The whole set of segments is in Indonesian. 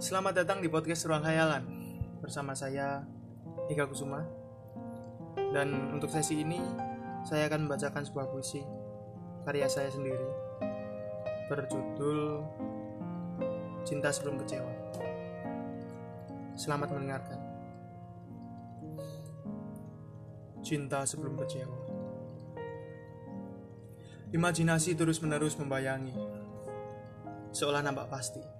Selamat datang di podcast Ruang Khayalan bersama saya Ika Kusuma. Dan untuk sesi ini saya akan membacakan sebuah puisi karya saya sendiri berjudul Cinta Sebelum Kecewa. Selamat mendengarkan. Cinta sebelum kecewa. Imajinasi terus-menerus membayangi, seolah nampak pasti.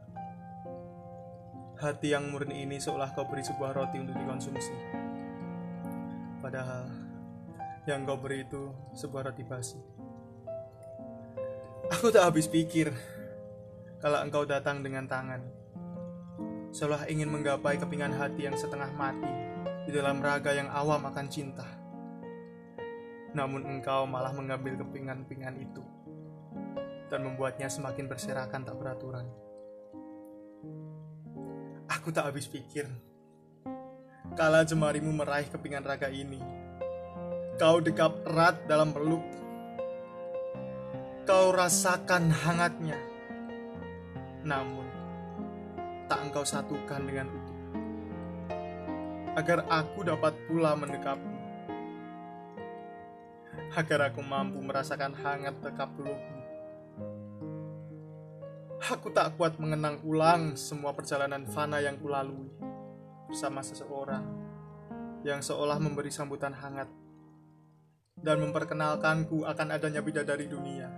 Hati yang murni ini seolah kau beri sebuah roti untuk dikonsumsi. Padahal yang kau beri itu sebuah roti basi. Aku tak habis pikir kalau engkau datang dengan tangan. Seolah ingin menggapai kepingan hati yang setengah mati di dalam raga yang awam akan cinta. Namun engkau malah mengambil kepingan-pingan itu dan membuatnya semakin berserakan tak beraturan. Aku tak habis pikir. Kala jemarimu meraih kepingan raga ini, kau dekap erat dalam peluk. Kau rasakan hangatnya. Namun, tak engkau satukan dengan utuh. Agar aku dapat pula mendekapmu. Agar aku mampu merasakan hangat dekap pelukmu. Aku tak kuat mengenang ulang semua perjalanan fana yang kulalui bersama seseorang yang seolah memberi sambutan hangat dan memperkenalkanku akan adanya bidadari dunia.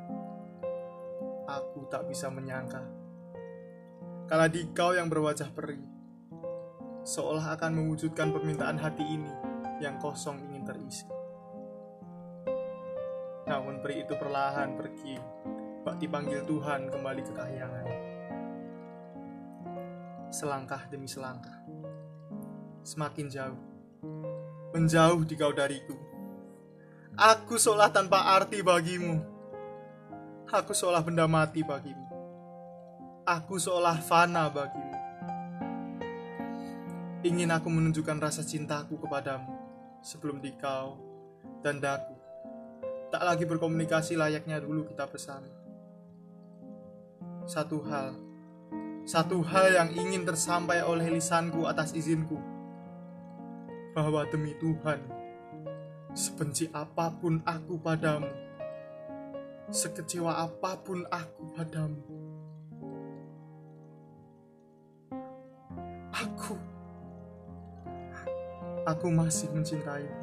Aku tak bisa menyangka kala dikau yang berwajah peri seolah akan mewujudkan permintaan hati ini yang kosong ingin terisi. Namun peri itu perlahan pergi dipanggil Tuhan kembali ke kahyangan. Selangkah demi selangkah, semakin jauh, menjauh di kau dariku. Aku seolah tanpa arti bagimu. Aku seolah benda mati bagimu. Aku seolah fana bagimu. Ingin aku menunjukkan rasa cintaku kepadamu sebelum dikau dan daku tak lagi berkomunikasi layaknya dulu kita bersama satu hal, satu hal yang ingin tersampai oleh lisanku atas izinku, bahwa demi Tuhan, sebenci apa pun aku padamu, sekecewa apa pun aku padamu, aku, aku masih mencintaimu.